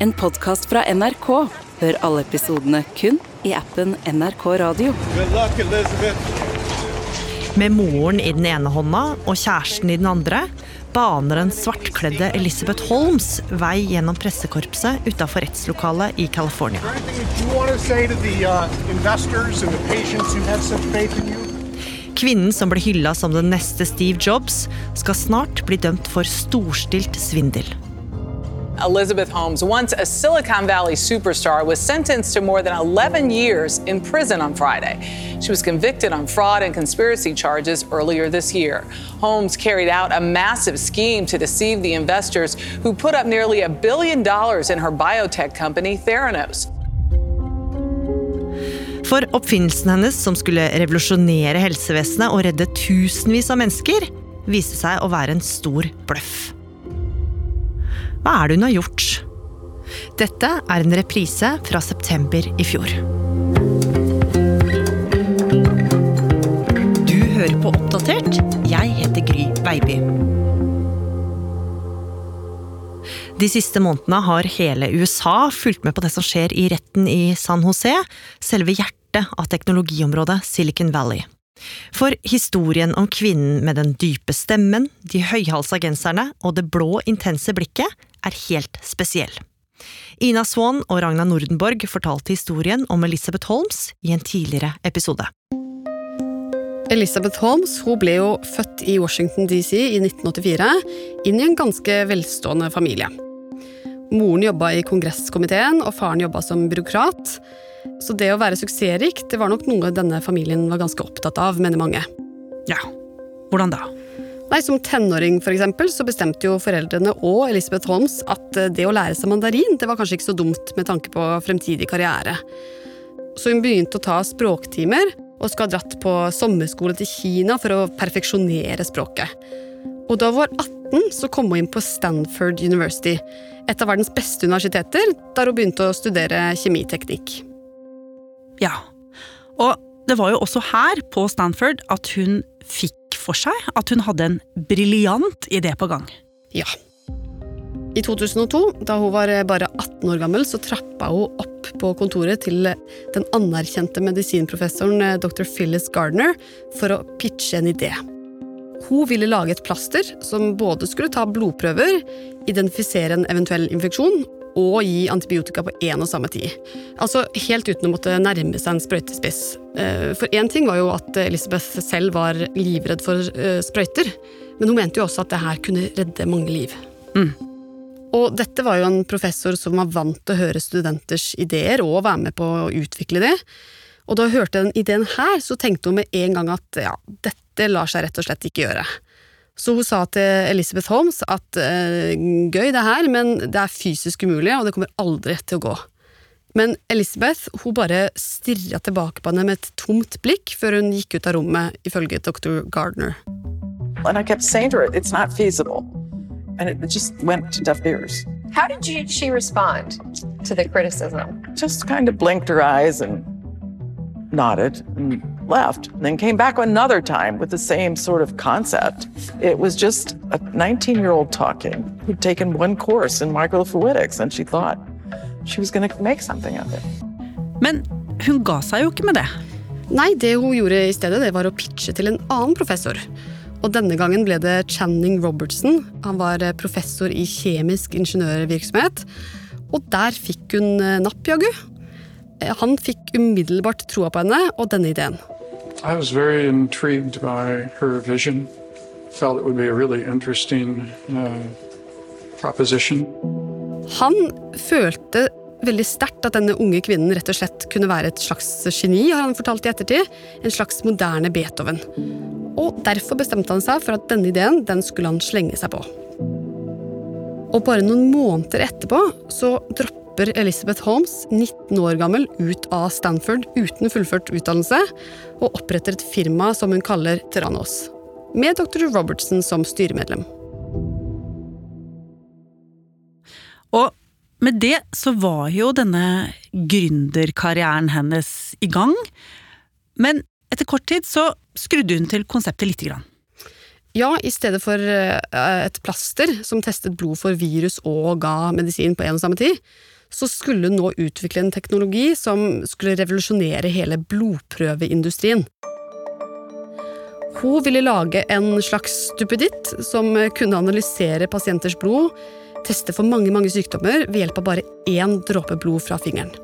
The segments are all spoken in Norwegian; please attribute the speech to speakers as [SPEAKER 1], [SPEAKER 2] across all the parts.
[SPEAKER 1] En podkast fra NRK. Hør alle episodene kun i appen NRK Radio.
[SPEAKER 2] Med moren i den ene hånda og kjæresten i den andre baner den svartkledde Elizabeth Holmes vei gjennom pressekorpset utafor rettslokalet i California.
[SPEAKER 3] Uh?
[SPEAKER 2] Kvinnen som ble hylla som den neste Steve Jobs, skal snart bli dømt for storstilt svindel.
[SPEAKER 4] Elizabeth Holmes, once a Silicon Valley superstar, was sentenced to more than 11 years in prison on Friday. She was convicted on fraud and conspiracy charges earlier this year. Holmes carried out a massive scheme to deceive the investors who put up nearly a billion dollars in her biotech company, Theranos.
[SPEAKER 2] For oppfinnelsen hennes, som skulle revolusjonere helsevesenet og redde tusenvis av mennesker, viste seg å være en stor bløff. Hva er det hun har gjort? Dette er en reprise fra september i fjor. Du hører på Oppdatert. Jeg heter Gry Veiby. De siste månedene har hele USA fulgt med på det som skjer i retten i San José, selve hjertet av teknologiområdet Silicon Valley. For historien om kvinnen med den dype stemmen, de høyhalsa genserne og det blå, intense blikket er helt spesiell. Ina Swan og Ragna Nordenborg fortalte historien om Elisabeth Holmes i en tidligere episode.
[SPEAKER 5] Elisabeth Holmes hun ble jo født i Washington DC i 1984, inn i en ganske velstående familie. Moren jobba i kongresskomiteen, og faren jobba som byråkrat. Så det å være suksessrik det var nok noe denne familien var ganske opptatt av, mener mange.
[SPEAKER 2] Ja, hvordan da?
[SPEAKER 5] Nei, Som tenåring for eksempel, så bestemte jo foreldrene og Elizabeth Holmes at eh, det å lære seg mandarin det var kanskje ikke så dumt med tanke på fremtidig karriere. Så hun begynte å ta språktimer, og skal ha dratt på sommerskole til Kina for å perfeksjonere språket. Og da hun var 18, så kom hun inn på Stanford University, et av verdens beste universiteter, der hun begynte å studere kjemiteknikk.
[SPEAKER 6] Ja, og det var jo også her, på Stanford, at hun fikk for seg at hun hadde en briljant idé på gang.
[SPEAKER 5] Ja. I 2002, da hun var bare 18 år gammel, så trappa hun opp på kontoret til den anerkjente medisinprofessoren eh, dr. Phyllis Gardner for å pitche en idé. Hun ville lage et plaster som både skulle ta blodprøver, identifisere en eventuell infeksjon og gi antibiotika på én og samme tid. Altså helt uten å måtte nærme seg en sprøytespiss. Eh, for én ting var jo at Elizabeth selv var livredd for eh, sprøyter, men hun mente jo også at det her kunne redde mange liv.
[SPEAKER 6] Mm.
[SPEAKER 5] Og dette var jo en professor som var vant til å høre studenters ideer og være med på å utvikle det. Og da hun hørte den ideen her, så tenkte hun med en gang at ja, dette lar seg rett og slett ikke gjøre. Så hun sa til Elizabeth Holmes at eh, gøy det her, men det er fysisk umulig, og det kommer aldri til å gå. Men Elizabeth hun bare stirra tilbake på henne med et tomt blikk før hun gikk ut av rommet, ifølge dr. Gardner.
[SPEAKER 4] And I kept saying to her, it's not feasible. And it just went to deaf ears.
[SPEAKER 7] How did you, she respond to the criticism?
[SPEAKER 4] Just kind of blinked her eyes and nodded and left. And then came back another time with the same sort of concept. It was just a 19 year old talking who'd taken one course in microfluidics and she thought she was going to make something of it.
[SPEAKER 6] Men hun ga seg jo ikke med det.
[SPEAKER 5] Nei, det hun gjorde i stedet, det var å pitche til en annen professor. Og denne gangen ble det Channing Robertson. Han var professor i kjemisk ingeniørvirksomhet. Og der fikk hun eh, napp, jaggu. Eh, Han fikk umiddelbart troa på henne og denne ideen.
[SPEAKER 8] I was very intrigued by her vision. Felt it would be a really interesting uh, proposition.
[SPEAKER 5] Han følte veldig sterkt at denne unge kvinnen rett og slett kunne være et slags geni, har han fortalt i ettertid. En slags moderne Beethoven. Og derfor bestemte han seg for at denne ideen den skulle han slenge seg på. Og bare noen måneder etterpå så dropper Elizabeth Holmes, 19 år gammel, ut av Stanford uten fullført utdannelse, og oppretter et firma som hun kaller Terranos, med dr. Robertson som styremedlem.
[SPEAKER 6] Og med det så var jo denne gründerkarrieren hennes i gang. Men etter kort tid så skrudde hun til konseptet lite grann.
[SPEAKER 5] Ja, i stedet for eh, et plaster som testet blod for virus og ga medisin på en og samme tid, så skulle hun nå utvikle en teknologi som skulle revolusjonere hele blodprøveindustrien. Hun ville lage en slags stupiditt som kunne analysere pasienters blod, teste for mange mange sykdommer ved hjelp av bare én dråpe blod fra fingeren.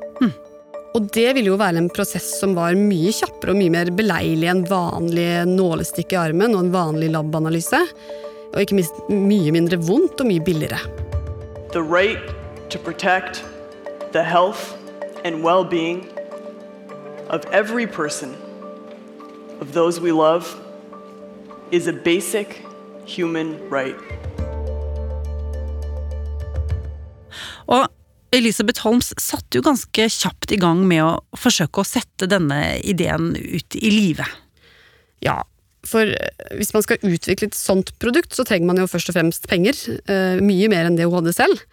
[SPEAKER 5] Og det ville jo være en prosess som var mye kjappere og mye mer beleilig enn vanlig nålestikk i armen og en vanlig labanalyse. Og ikke minst mye mindre vondt og mye billigere.
[SPEAKER 9] The right to protect the health and well being of every person, of those we love, is a basic human right.
[SPEAKER 6] Og Elisabeth Holmes satte jo ganske kjapt i gang med å forsøke å sette denne ideen ut i live.
[SPEAKER 5] Ja, for eh, hvis man skal utvikle et sånt produkt, så trenger man jo først og fremst penger. Eh, mye mer enn det hun hadde selv.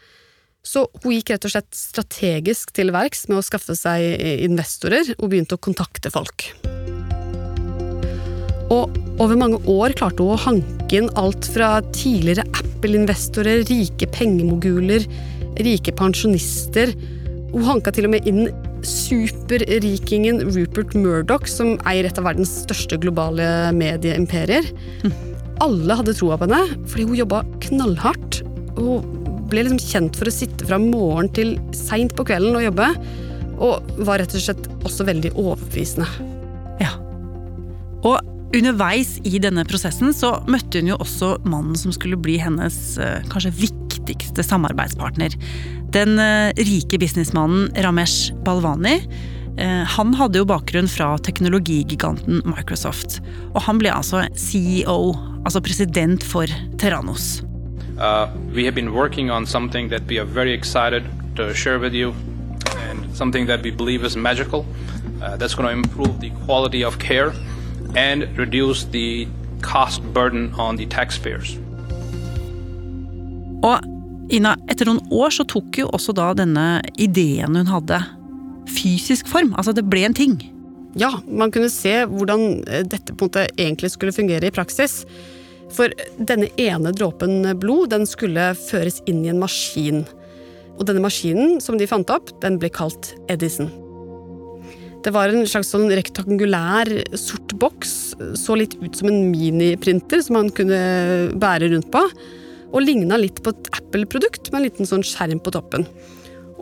[SPEAKER 5] Så hun gikk rett og slett strategisk til verks med å skaffe seg investorer, og begynte å kontakte folk. Og over mange år klarte hun å hanke inn alt fra tidligere Apple-investorer, rike pengemoguler, rike pensjonister. Hun hanka til og med inn superrikingen Rupert Murdoch, som eier et av verdens største globale medieimperier. Alle hadde troa på henne, fordi hun jobba knallhardt. Hun ble liksom kjent for å sitte fra morgen til seint på kvelden og jobbe, og var rett og slett også veldig overbevisende.
[SPEAKER 6] Ja. Og underveis i denne prosessen så møtte hun jo også mannen som skulle bli hennes eh, kanskje viktigste samarbeidspartner. Den eh, rike businessmannen Ramesh Balvani. Eh, han hadde jo bakgrunn fra teknologigiganten Microsoft. Og han ble altså CEO, altså president for Terranos.
[SPEAKER 10] Uh, we have been working on something that we are very excited to share with you and something that we believe is magical. Uh, that's going to improve the quality of care and reduce the cost burden on the taxpayers.
[SPEAKER 6] Og Ina, etter noen år så tok jo også da denne ideen hun hadde, fysisk form. Altså det ble en ting.
[SPEAKER 5] Ja, man kunne se hvordan eh, dette på en måte egentlig skulle fungere i praksis. For denne ene dråpen blod den skulle føres inn i en maskin. Og denne maskinen som de fant opp, den ble kalt Edison. Det var en slags sånn rektangulær, sort boks. Så litt ut som en miniprinter som man kunne bære rundt på. Og ligna litt på et Apple-produkt med en liten sånn skjerm på toppen.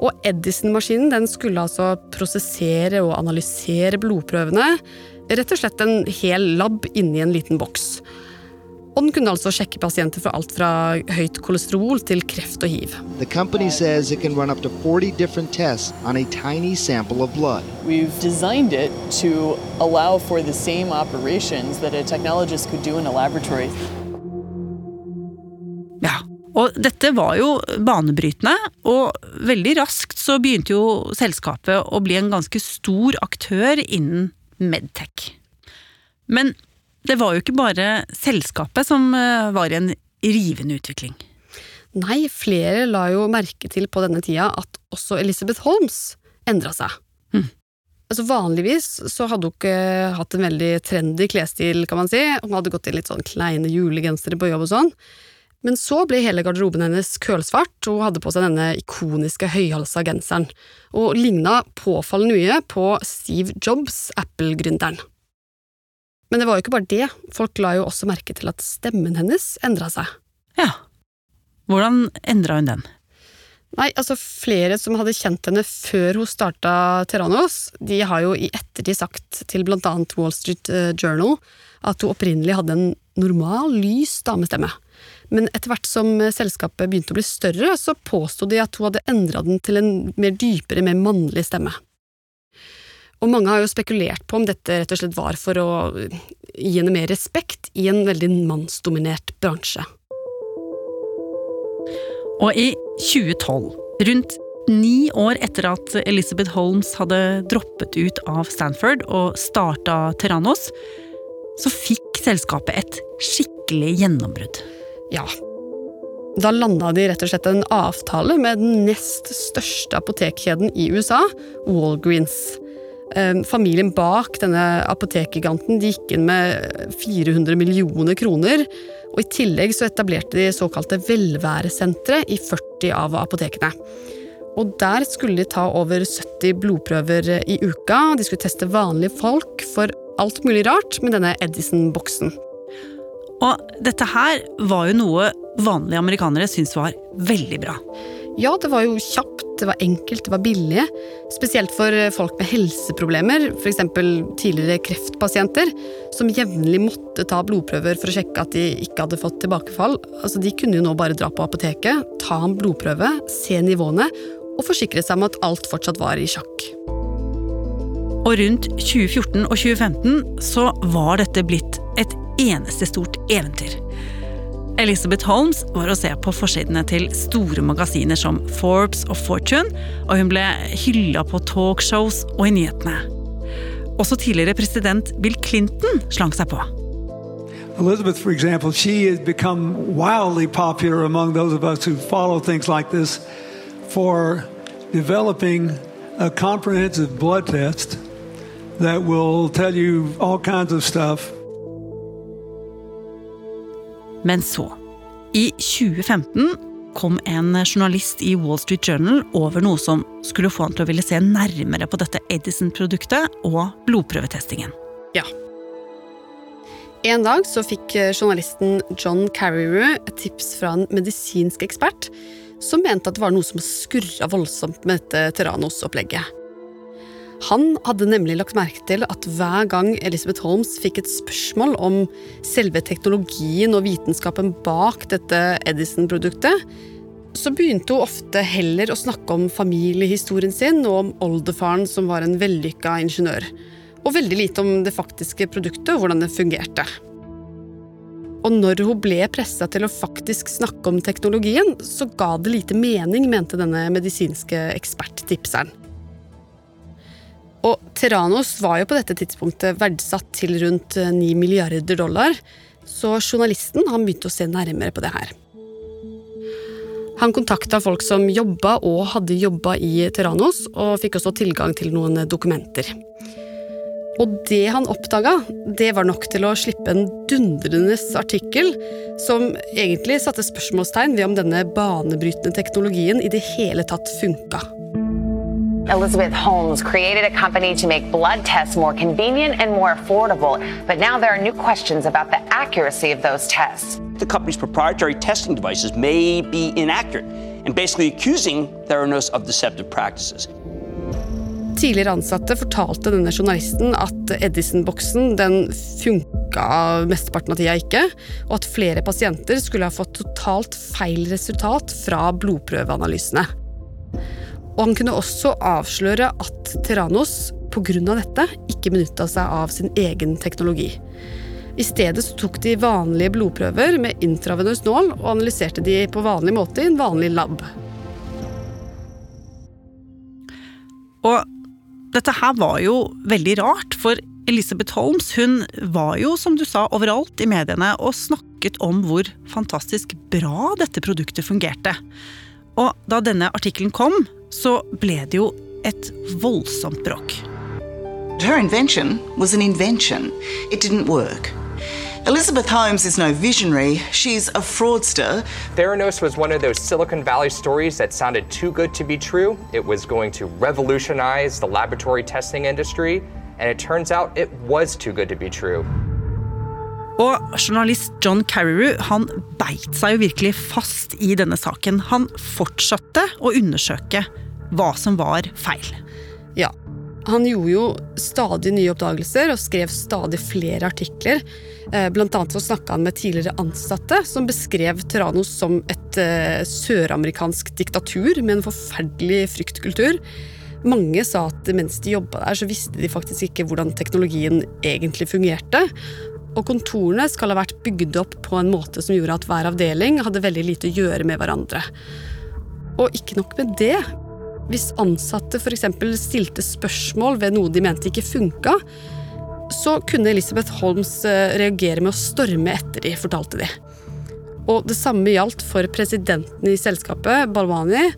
[SPEAKER 5] Og Edison-maskinen den skulle altså prosessere og analysere blodprøvene. Rett og slett en hel lab inni en liten boks. Og den kunne altså sjekke pasienter for alt fra høyt kolesterol til kreft og hiv.
[SPEAKER 11] The company says it can run up to 40 different tests on a tiny sample of blood.
[SPEAKER 9] We've designed it to allow for the same operations that a technologist could do in a laboratory.
[SPEAKER 6] Ja, og dette var jo banebrytende, og veldig raskt så begynte jo selskapet å bli en ganske stor aktør innen medtech. Men det var jo ikke bare selskapet som eh, var i en rivende utvikling.
[SPEAKER 5] Nei, flere la jo merke til på denne tida at også Elizabeth Holmes endra seg.
[SPEAKER 6] Mm.
[SPEAKER 5] Altså Vanligvis så hadde hun ikke hatt en veldig trendy klesstil, kan man si. Hun hadde gått i litt sånn kleine julegensere på jobb og sånn. Men så ble hele garderoben hennes kølsvart, og hun hadde på seg denne ikoniske høyhalsa genseren, og ligna påfallende mye på Steve Jobs, Apple-gründeren. Men det var jo ikke bare det, folk la jo også merke til at stemmen hennes endra seg.
[SPEAKER 6] Ja. Hvordan endra hun den?
[SPEAKER 5] Nei, altså Flere som hadde kjent henne før hun starta Terranos, de har jo i ettertid sagt til blant annet Wall Street eh, Journal at hun opprinnelig hadde en normal, lys damestemme. Men etter hvert som selskapet begynte å bli større, så påsto de at hun hadde endra den til en mer dypere, mer mannlig stemme. Og mange har jo spekulert på om dette rett og slett var for å gi henne mer respekt i en veldig mannsdominert bransje.
[SPEAKER 6] Og i 2012, rundt ni år etter at Elizabeth Holmes hadde droppet ut av Stanford og starta Terranos, så fikk selskapet et skikkelig gjennombrudd.
[SPEAKER 5] Ja. Da landa de rett og slett en avtale med den nest største apotekkjeden i USA, Walgreens. Eh, familien bak denne apotekgiganten de gikk inn med 400 millioner kroner. Og I tillegg så etablerte de såkalte velværesentre i 40 av apotekene. Og Der skulle de ta over 70 blodprøver i uka. De skulle teste vanlige folk for alt mulig rart med denne Edison-boksen.
[SPEAKER 6] Og dette her var jo noe vanlige amerikanere syntes var veldig bra.
[SPEAKER 5] Ja, det var jo kjapt, det var enkelt, det var billig. Spesielt for folk med helseproblemer, f.eks. tidligere kreftpasienter, som jevnlig måtte ta blodprøver for å sjekke at de ikke hadde fått tilbakefall. Altså, De kunne jo nå bare dra på apoteket, ta en blodprøve, se nivåene og forsikre seg om at alt fortsatt var i sjakk.
[SPEAKER 6] Og rundt 2014 og 2015 så var dette blitt et eneste stort eventyr. Elizabeth Holmes var å se på forsidene til store magasiner som Forbes og Fortune, og hun ble hylla på talkshows og i nyhetene. Også tidligere president Bill Clinton slang seg på.
[SPEAKER 12] Elizabeth, for example, she has become wildly popular among those of us who follow things like this for developing a comprehensive blood test that will tell you all kinds of stuff.
[SPEAKER 6] Men så, i 2015, kom en journalist i Wall Street Journal over noe som skulle få han til å ville se nærmere på dette Edison-produktet og blodprøvetestingen.
[SPEAKER 5] Ja. En dag så fikk journalisten John Carreyrou et tips fra en medisinsk ekspert som mente at det var noe som skurra voldsomt med dette Terranos-opplegget. Han hadde nemlig lagt merke til at hver gang Elizabeth Holmes fikk et spørsmål om selve teknologien og vitenskapen bak dette Edison-produktet, så begynte hun ofte heller å snakke om familiehistorien sin og om oldefaren som var en vellykka ingeniør. Og veldig lite om det faktiske produktet og hvordan det fungerte. Og når hun ble pressa til å faktisk snakke om teknologien, så ga det lite mening, mente denne medisinske eksperttipseren. Og Terranos var jo på dette tidspunktet verdsatt til rundt 9 milliarder dollar, så journalisten han begynte å se nærmere på det her. Han kontakta folk som jobba og hadde jobba i Terranos, og fikk også tilgang til noen dokumenter. Og det han oppdaga, det var nok til å slippe en dundrende artikkel som egentlig satte spørsmålstegn ved om denne banebrytende teknologien i det hele tatt funka.
[SPEAKER 13] Elizabeth Holmes created a company to make blood tests more convenient and more affordable, but now there are new questions about the accuracy of those tests.
[SPEAKER 14] The company's proprietary testing devices may be inaccurate and basically accusing Theranos of deceptive practices.
[SPEAKER 5] Tidligere ansatte fortalte denne journalisten at Edison-boksen den funka mesteparten av tida ikke, og at flere pasienter skulle ha fått totalt feil resultat fra blodprøveanalysene. Og han kunne også avsløre at Terranos pga. dette ikke benytta seg av sin egen teknologi. I stedet tok de vanlige blodprøver med intravenøs nål og analyserte de på vanlig måte i en vanlig lab.
[SPEAKER 6] Og dette her var jo veldig rart, for Elisabeth Holmes hun var jo, som du sa, overalt i mediene og snakket om hvor fantastisk bra dette produktet fungerte. Og da denne artikkelen kom, så ble det jo et voldsomt bråk.
[SPEAKER 15] Her invention was an invention. It didn't work. Elizabeth Holmes is no visionary, she's a fraudster.
[SPEAKER 16] Theranos was one of those Silicon Valley stories that sounded too good to be true. It was going to revolutionize the laboratory testing industry, and it turns out it was too good to be true.
[SPEAKER 6] Og journalist John Carreyrou han beit seg jo virkelig fast i denne saken. Han fortsatte å undersøke hva som var feil.
[SPEAKER 5] Ja, han gjorde jo stadig nye oppdagelser og skrev stadig flere artikler. Eh, blant annet så snakka han med tidligere ansatte som beskrev Terranos som et uh, søramerikansk diktatur med en forferdelig fryktkultur. Mange sa at mens de jobba der, så visste de faktisk ikke hvordan teknologien egentlig fungerte. Og kontorene skal ha vært bygd opp på en måte som gjorde at hver avdeling hadde veldig lite å gjøre med hverandre. Og ikke nok med det. Hvis ansatte f.eks. stilte spørsmål ved noe de mente ikke funka, så kunne Elisabeth Holmes eh, reagere med å storme etter de, fortalte de. Og det samme gjaldt for presidenten i selskapet, Balwani.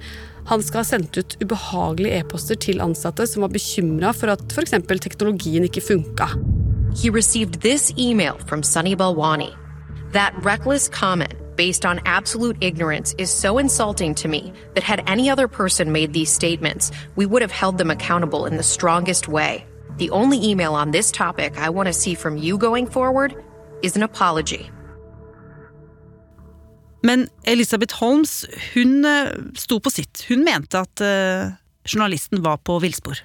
[SPEAKER 5] Han skal ha sendt ut ubehagelige e-poster til ansatte som var bekymra for at f.eks. teknologien ikke funka.
[SPEAKER 17] He received this email from Sunny Balwani. That reckless comment based on absolute ignorance is so insulting to me that had any other person made these statements, we would have held them accountable in the strongest way. The only email on this topic I want to see from you going forward is an apology.
[SPEAKER 6] Men Elisabeth Holmes hun eh, sto på sitt. Hun mente at uh, journalisten var på villspor.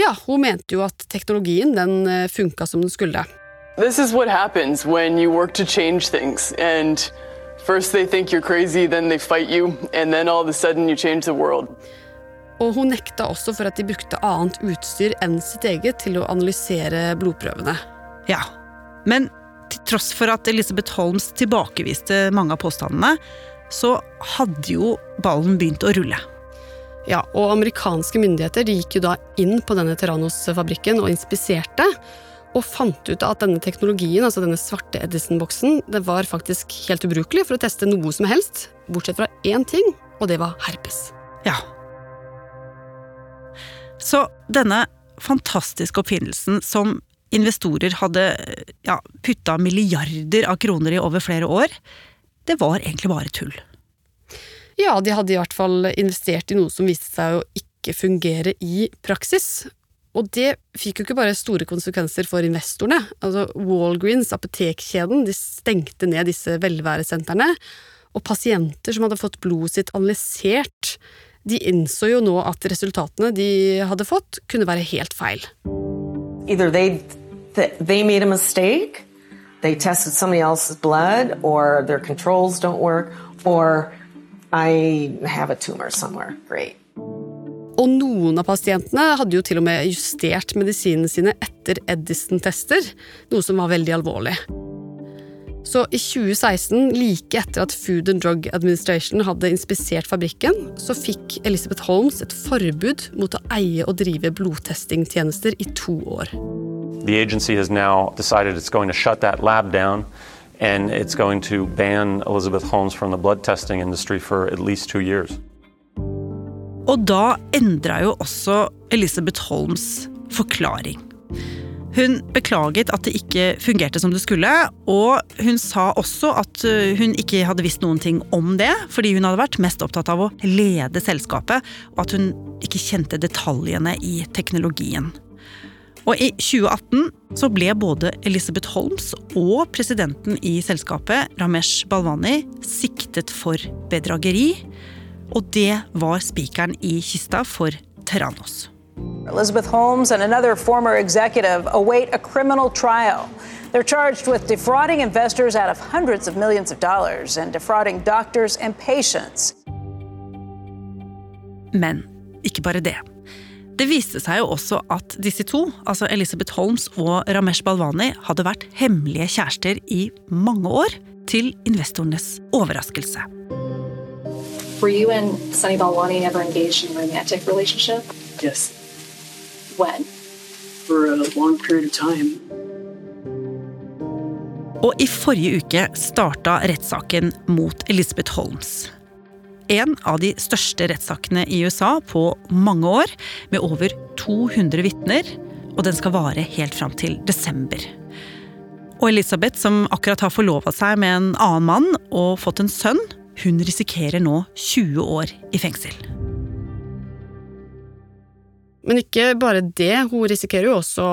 [SPEAKER 5] Ja, hun mente jo at teknologien den eh, funka som den skulle.
[SPEAKER 9] This is what happens when you work to change things and first they think you're crazy, then they fight you, and then all of a sudden you change the world.
[SPEAKER 5] Og hun nekta også for at de brukte annet utstyr enn sitt eget til å analysere blodprøvene.
[SPEAKER 6] Ja, men til tross for at Elisabeth Holmes tilbakeviste mange av påstandene, så hadde jo ballen begynt å rulle.
[SPEAKER 5] Ja, og amerikanske myndigheter gikk jo da inn på denne Terranos-fabrikken og inspiserte, og fant ut at denne teknologien, altså denne svarte Edison-boksen, det var faktisk helt ubrukelig for å teste noe som helst, bortsett fra én ting, og det var herpes.
[SPEAKER 6] Ja. Så denne fantastiske oppfinnelsen som investorer hadde ja, putta milliarder av kroner i over flere år, det var egentlig bare tull.
[SPEAKER 5] Ja, de hadde i hvert fall investert i noe som viste seg å ikke fungere i praksis. Og det fikk jo ikke bare store konsekvenser for investorene. Altså Walgreens, apotekkjeden, de stengte ned disse velværesentrene. Og pasienter som hadde fått blodet sitt analysert, de innså jo nå at resultatene de hadde fått, kunne være helt feil.
[SPEAKER 18] Either they, they made a mistake, they tested somebody else's blood, or their controls don't work, or I have a tumor somewhere. Great.
[SPEAKER 5] Og noen av pasientene hadde jo til og med justert medisinene sine etter Edison-tester, noe som var veldig alvorlig. Så i 2016, like etter at Food and Drug Administration hadde inspisert fabrikken, så fikk Elizabeth Holmes et forbud mot å eie og drive blodtestingtjenester i to år.
[SPEAKER 19] The agency has now decided it's going to shut that lab down and it's going to ban Elizabeth Holmes from the blood testing industry for at least two years.
[SPEAKER 6] Og da endra jo også Elizabeth Holmes forklaring. Hun beklaget at det ikke fungerte som det skulle, og hun sa også at hun ikke hadde visst noen ting om det, fordi hun hadde vært mest opptatt av å lede selskapet, og at hun ikke kjente detaljene i teknologien. Og i 2018 så ble både Elisabeth Holmes og presidenten i selskapet, Ramesh Balwani, siktet for bedrageri. Og det var spikeren i kista for Terranos.
[SPEAKER 20] Elizabeth Holmes and another former executive await a criminal trial. They're charged with defrauding investors out of hundreds of millions of dollars and defrauding doctors and patients.
[SPEAKER 6] Men ikke bare det. Det viste seg jo også at disse to, altså Elisabeth Holmes og Ramesh Balwani, hadde vært hemmelige kjærester i mange år, til investorenes overraskelse.
[SPEAKER 7] Were you and Sunny Balwani ever engaged in a romantic relationship?
[SPEAKER 21] Yes,
[SPEAKER 7] When?
[SPEAKER 21] for a long period of time.
[SPEAKER 6] Og i forrige uke starta rettssaken mot Elisabeth Holmes. En av de største rettssakene i USA på mange år, med over 200 vitner, og den skal vare helt fram til desember. Og Elisabeth, som akkurat har forlova seg med en annen mann og fått en sønn, hun risikerer nå 20 år i fengsel.
[SPEAKER 5] Men ikke bare det, hun risikerer jo også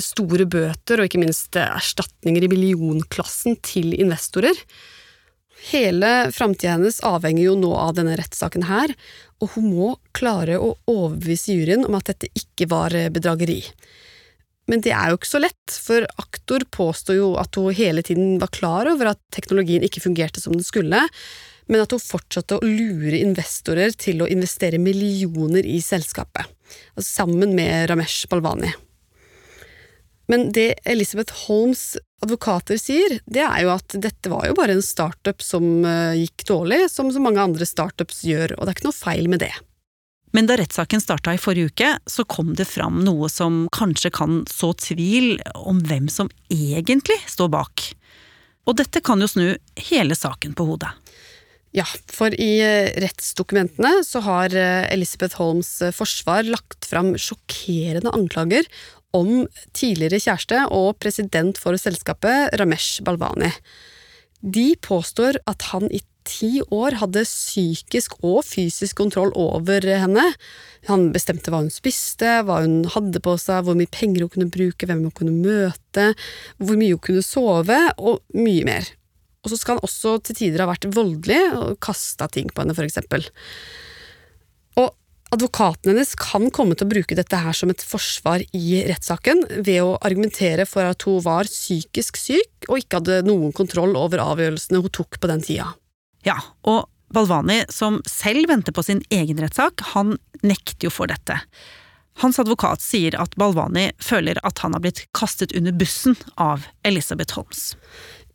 [SPEAKER 5] store bøter og ikke minst erstatninger i millionklassen til investorer. Hele framtida hennes avhenger jo nå av denne rettssaken her, og hun må klare å overbevise juryen om at dette ikke var bedrageri. Men det er jo ikke så lett, for aktor påstår jo at hun hele tiden var klar over at teknologien ikke fungerte som den skulle, men at hun fortsatte å lure investorer til å investere millioner i selskapet, altså sammen med Ramesh Balwani. Men det Elizabeth Holmes' advokater sier, det er jo at dette var jo bare en startup som eh, gikk dårlig, som så mange andre startups gjør, og det er ikke noe feil med det.
[SPEAKER 6] Men da rettssaken starta i forrige uke, så kom det fram noe som kanskje kan så tvil om hvem som egentlig står bak. Og dette kan jo snu hele saken på hodet.
[SPEAKER 5] Ja, for i eh, rettsdokumentene så har Elisabeth Elizabeth Holmes eh, forsvar lagt fram sjokkerende anklager om tidligere kjæreste og president for selskapet Ramesh Balvani. De påstår at han i ti år hadde psykisk og fysisk kontroll over henne. Han bestemte hva hun spiste, hva hun hadde på seg, hvor mye penger hun kunne bruke, hvem hun kunne møte, hvor mye hun kunne sove, og mye mer. Og så skal han også til tider ha vært voldelig og kasta ting på henne, for eksempel. Advokaten hennes kan komme til å bruke dette her som et forsvar i rettssaken, ved å argumentere for at hun var psykisk syk og ikke hadde noen kontroll over avgjørelsene hun tok på den tida.
[SPEAKER 6] Ja, og Balvani, som selv venter på sin egen rettssak, han nekter jo for dette. Hans advokat sier at Balvani føler at han har blitt kastet under bussen av Elisabeth Holmes.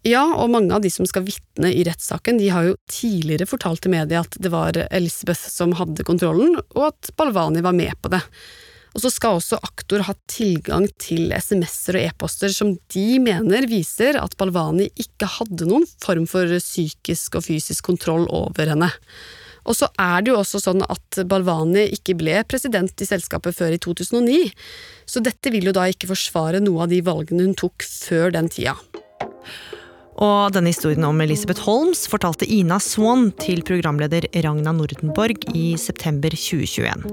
[SPEAKER 5] Ja, og mange av de som skal vitne i rettssaken, de har jo tidligere fortalt til media at det var Elisabeth som hadde kontrollen, og at Balvani var med på det. Og så skal også aktor ha tilgang til SMS-er og e-poster som de mener viser at Balvani ikke hadde noen form for psykisk og fysisk kontroll over henne. Og så er det jo også sånn at Balvani ikke ble president i selskapet før i 2009, så dette vil jo da ikke forsvare noe av de valgene hun tok før den tida.
[SPEAKER 2] Og denne historien om Elisabeth Holmes fortalte Ina Swan til programleder Ragna Nordenborg i september 2021.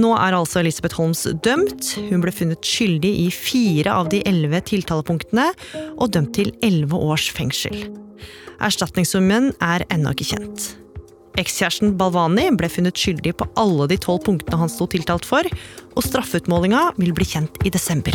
[SPEAKER 2] Nå er altså Elisabeth Holmes dømt. Hun ble funnet skyldig i fire av de elleve tiltalepunktene, og dømt til elleve års fengsel. Erstatningssummen er ennå ikke kjent. Ekskjæresten Balvani ble funnet skyldig på alle de tolv punktene han sto tiltalt for, og straffeutmålinga vil bli kjent i desember.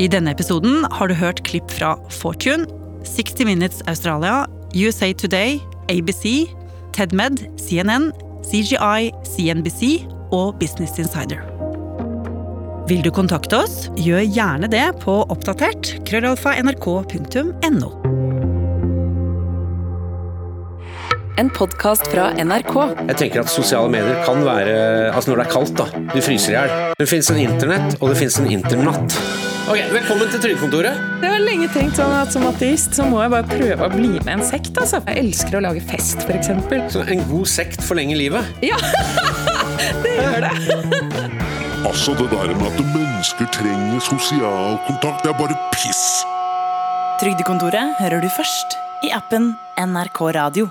[SPEAKER 6] I denne episoden har du hørt klipp fra Fortune, 60 Minutes Australia, USA Today, ABC, TEDMED, CNN, CGI, CNBC og Business Insider. Vil du kontakte oss, gjør gjerne det på oppdatert krøllalfa nrk.no.
[SPEAKER 22] En podkast fra NRK.
[SPEAKER 23] Jeg tenker at Sosiale medier kan være Altså når det er kaldt, da. Du fryser i hjel. Det fins en internett, og det fins en internatt. Ok, Velkommen til Trygdekontoret.
[SPEAKER 22] Jeg har lenge tenkt sånn at som ateist så må jeg bare prøve å bli med en sekt. altså. Jeg elsker å lage fest, f.eks.
[SPEAKER 23] Så en god sekt forlenger livet?
[SPEAKER 22] Ja, det gjør det.
[SPEAKER 24] Altså, det der med at mennesker trenger sosial kontakt, det er bare piss.
[SPEAKER 22] Trygdekontoret hører du først i appen NRK Radio.